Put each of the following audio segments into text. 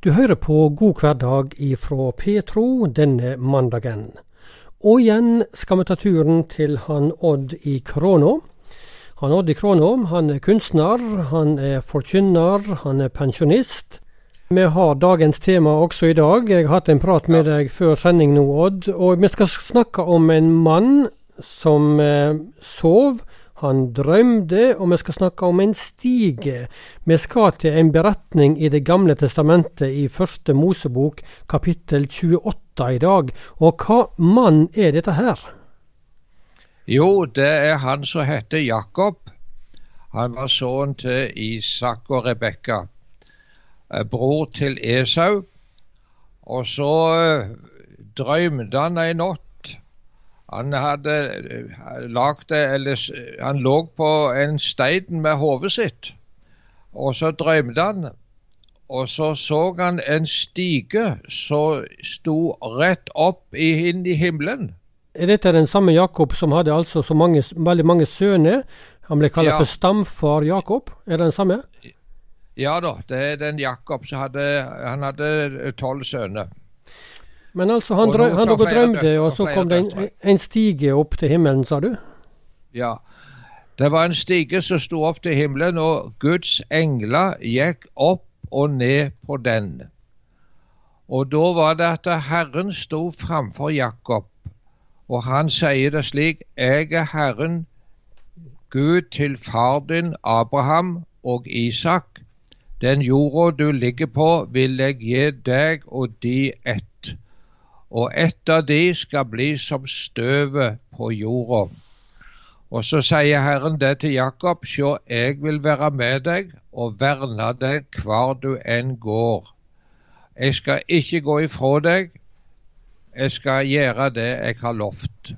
Du hører på God hverdag ifra Petro denne mandagen. Og igjen skal vi ta turen til han Odd i Kråna. Han Odd i Kråna han er kunstner, han er forkynner, han er pensjonist. Vi har dagens tema også i dag. Jeg har hatt en prat med deg før sending nå, Odd. Og vi skal snakke om en mann som eh, sov han drømte, og vi skal snakke om en stige. Vi skal til en beretning i Det gamle testamentet i første Mosebok, kapittel 28 i dag. Og hva mann er dette her? Jo, det er han som heter Jakob. Han var sønn til Isak og Rebekka, eh, bror til Esau. Og så eh, drømte han en natt han hadde lagd lagt eller Han lå på en stein med hodet sitt, og så drømte han. Og så så han en stige som sto rett opp inn i himmelen. Er dette den samme Jakob som hadde altså så mange, veldig mange sønner? Han ble kalt ja. for stamfar Jakob, er det den samme? Ja da, det er den Jakob som hadde Han hadde tolv sønner. Men altså, han, drøm, han og drømte, og så kom det en, en, stige opp til himmelen, sa du? Ja. Det var en stige som sto opp til himmelen, og Guds engler gikk opp og ned på den. Og da var det at Herren sto framfor Jakob, og han sier det slik Jeg er Herren, Gud til far din Abraham og Isak. Den jorda du ligger på, vil jeg gi deg og de ett og ett av de skal bli som støvet på jorda. Og så sier Herren det til Jakob, sjå, jeg vil være med deg og verne deg hvor du enn går. Jeg skal ikke gå ifra deg, jeg skal gjøre det jeg har lovt.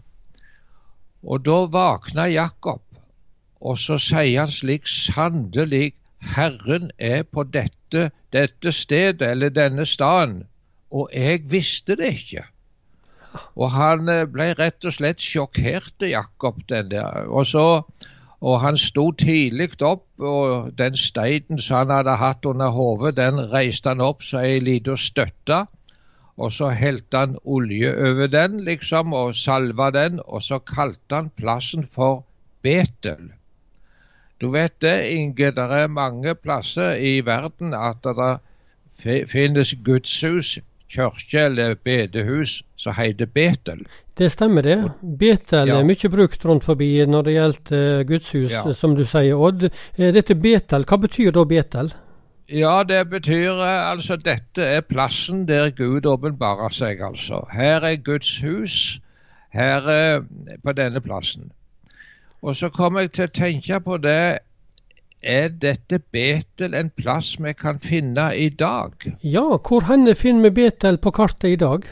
Og da våkna Jakob, og så sier han slik sannelig, Herren er på dette, dette stedet eller denne staden og jeg visste det ikke. Og han eh, ble rett og slett sjokkert, Jakob. den der. Og, så, og han sto tidlig opp, og den steinen som han hadde hatt under hodet, den reiste han opp som ei lita støtte. Og så helte han olje over den, liksom, og salva den, og så kalte han plassen for Betel. Du vet det, Inge, det er mange plasser i verden at det finnes gudshus kirke eller bedehus som heter Betel. Det stemmer det. Betel ja. er mye brukt rundt forbi når det gjelder uh, gudshus, ja. som du sier, Odd. Uh, dette Betel, hva betyr da Betel? Ja, det betyr uh, altså dette er plassen der Gud åpenbarer seg, altså. Her er Guds hus, her på denne plassen. Og så kommer jeg til å tenke på det er dette Betel en plass vi kan finne i dag? Ja, hvor hen finner vi Betel på kartet i dag?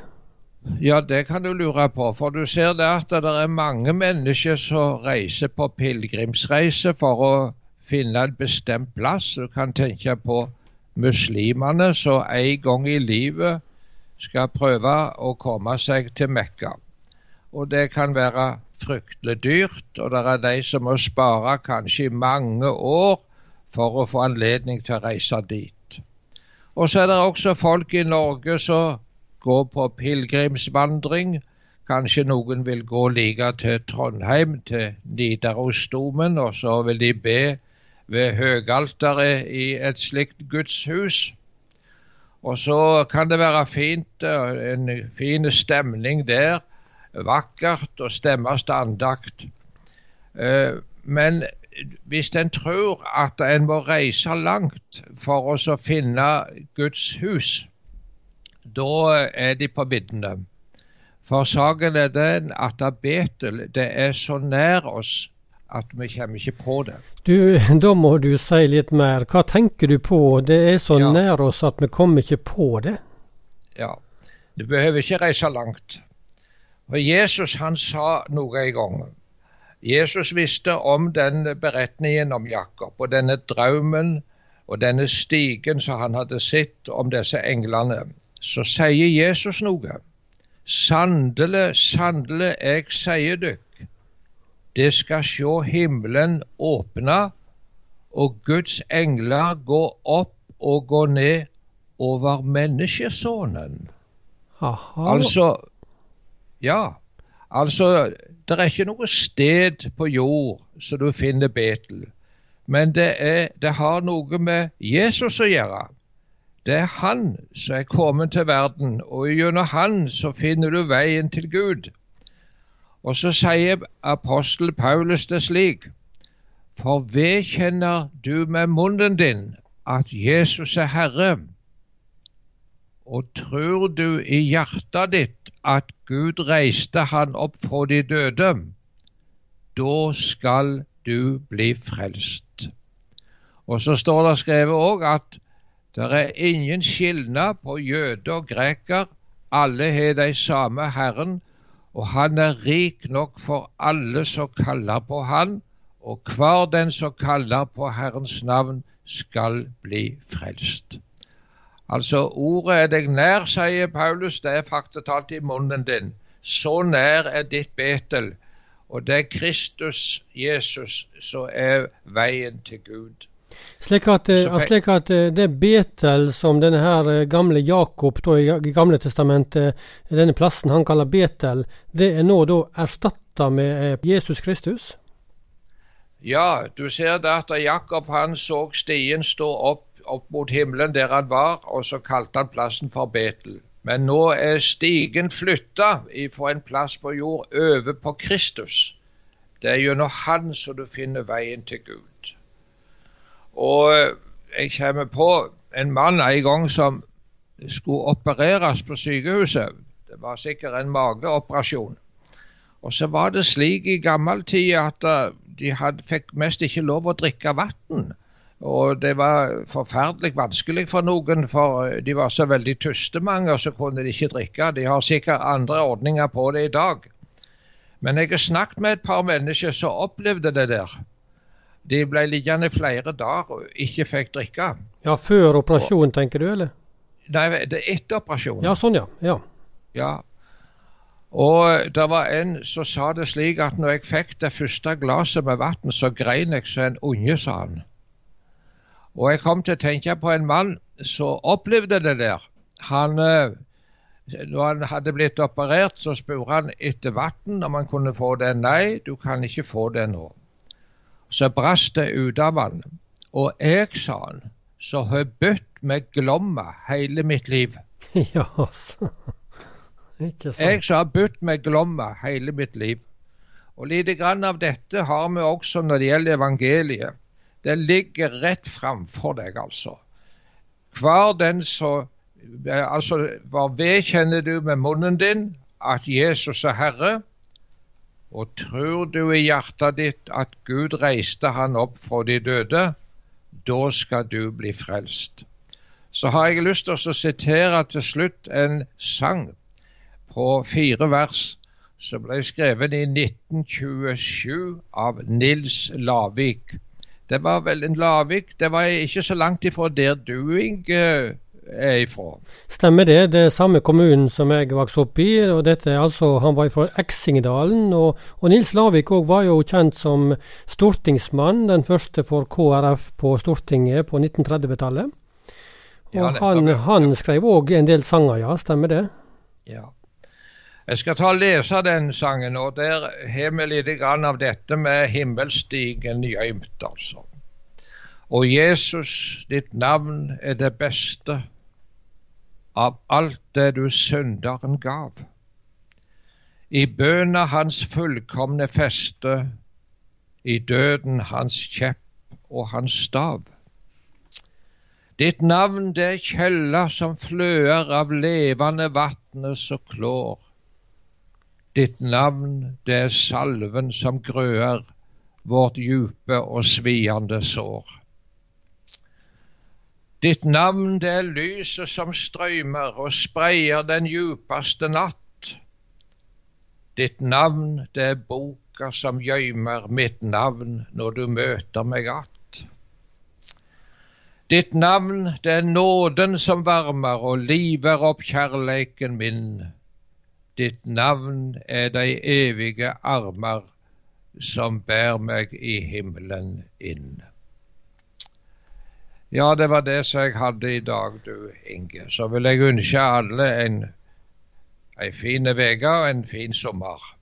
Ja, det kan du lure på. For du ser det at det er mange mennesker som reiser på pilegrimsreise for å finne en bestemt plass. Du kan tenke på muslimene som en gang i livet skal prøve å komme seg til Mekka. Og det kan være fryktelig dyrt, og det er de som må spare kanskje i mange år for å få anledning til å reise dit. Og så er det også folk i Norge som går på pilegrimsvandring. Kanskje noen vil gå like til Trondheim, til Nidarosdomen, og så vil de be ved høgalteret i et slikt gudshus. Og så kan det være fint, en fin stemning der vakkert og stemmeste andakt. Eh, men hvis en tror at en må reise langt for å finne Guds hus, da er de på viddene. For saken er den at Betel det er så nær oss at vi kommer ikke på det. Du, Da må du si litt mer. Hva tenker du på? Det er så ja. nær oss at vi kommer ikke på det? Ja, du behøver ikke reise langt. For Jesus han sa noe en gang. Jesus visste om den beretningen om Jakob og denne drømmen og denne stigen som han hadde sett om disse englene. Så sier Jesus noe. Sannelig, sannelig, jeg sier dykk, det skal sjå himmelen åpna og Guds engler gå opp og gå ned over menneskesonen. Aha. Altså Ja. Altså, det er ikke noe sted på jord så du finner Betel. Men det, er, det har noe med Jesus å gjøre. Det er han som er kommet til verden, og gjennom han så finner du veien til Gud. Og så sier apostel Paulus det slik. For vedkjenner du med munnen din at Jesus er Herre, og tror du i hjertet ditt at Gud reiste han opp fra de døde, da skal du bli frelst. Og så står det skrevet òg at det er ingen skilnad på jøde og greker, alle har de samme Herren, og han er rik nok for alle som kaller på han, og hver den som kaller på Herrens navn, skal bli frelst. Altså, ordet er deg nær, sier Paulus, det er faktisk talt i munnen din. Så nær er ditt Betel. Og det er Kristus, Jesus, som er veien til Gud. Slik at, eh, slik at eh, det Betel som denne her eh, gamle Jakob da, i Gamle testamentet, denne plassen han kaller Betel, det er nå da erstatta med Jesus Kristus? Ja, du ser det at Jakob han så stien stå opp opp mot himmelen der han var, og så kalte han plassen for Betel. Men nå er stigen flytta fra en plass på jord over på Kristus. Det er gjennom Han som du finner veien til Gud. Og jeg kommer på en mann en gang som skulle opereres på sykehuset. Det var sikkert en mageoperasjon. Og så var det slik i gammel tid at eh, de hadde, fikk mest ikke lov å drikke vann. Og det var forferdelig vanskelig for noen, for eh, de var så veldig tyste mange, og så kunne de ikke drikke. De har sikkert andre ordninger på det i dag. Men jeg har snakket med et par mennesker som opplevde det der. De ble liggende flere dager og ikke fikk drikke. Ja, Før operasjonen, tenker du, eller? Nei, det er etter operasjonen. Ja, sånn, ja. ja. ja. Og det var en som sa det slik at når jeg fikk det første glasset med vann, så grein jeg som en unge, sa han. Og jeg kom til å tenke på en mann som opplevde det der. Han, eh, når han hadde blitt operert, så spurte han etter vann om han kunne få det. Nei, du kan ikke få det nå. Så brast det ut av han. Og jeg, sa han, så har bøtt med glomma hele mitt liv. Ja, altså. Ikke sant. Jeg som har bøtt med glomma hele mitt liv. Og lite grann av dette har vi også når det gjelder evangeliet. Det ligger rett framfor deg, altså. Hver den som Altså, hva vedkjenner du med munnen din at Jesus er Herre? Og tror du i hjertet ditt at Gud reiste han opp fra de døde? Da skal du bli frelst. Så har jeg lyst til å sitere til slutt en sang på fire vers som ble skrevet i 1927 av Nils Lavik. Det var vel en Lavik. Det var ikke så langt ifra der Doing uh, er ifra. Stemmer det. Det er samme kommunen som jeg vokste opp i. og dette altså, Han var fra Eksingedalen. Og, og Nils Lavik òg var jo kjent som stortingsmann, den første for KrF på Stortinget på 1930-tallet. Og ja, han, han skrev òg en del sanger, ja. Stemmer det? Ja. Jeg skal ta og lese den sangen, og der har vi litt av dette med himmelstigen gjemt, altså. Og Jesus, ditt navn er det beste av alt det du synderen gav. I bøna hans fullkomne feste, i døden hans kjepp og hans stav. Ditt navn det er kjella som fløer av levende vatnet som klår. Ditt navn, det er salven som grøer vårt djupe og sviende sår. Ditt navn, det er lyset som strømmer og spreier den djupeste natt. Ditt navn, det er boka som gjøymer mitt navn når du møter meg att. Ditt navn, det er nåden som varmer og liver opp kjærleiken min. Ditt navn er de evige armer som bærer meg i himmelen inn. Ja, det var det som jeg hadde i dag, du Inge. Så vil jeg ønske alle en, en fin uke og en fin sommer.